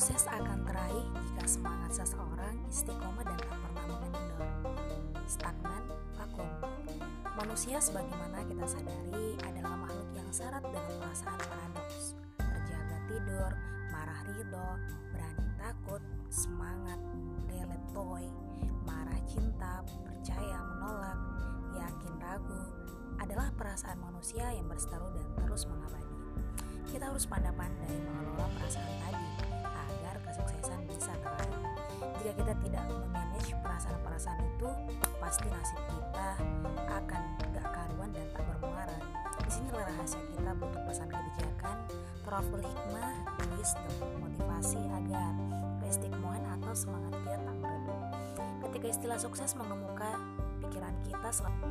Sukses akan teraih jika semangat seseorang istiqomah dan tak pernah mengendor. Stagnan, vakum. Manusia sebagaimana kita sadari adalah makhluk yang syarat dengan perasaan paradoks. Terjaga tidur, marah ridho, berani takut, semangat, delete toy, marah cinta, percaya menolak, yakin ragu, adalah perasaan manusia yang berseteru dan terus mengabadi. Kita harus pandai-pandai Jika kita tidak memanage perasaan-perasaan itu, pasti nasib kita akan gak karuan dan tak bermuara. Di sini rahasia kita untuk pesan kebijakan, profil hikmah, wisdom, motivasi agar keistimewaan atau semangat kita tak meredup. Ketika istilah sukses mengemuka, pikiran kita selalu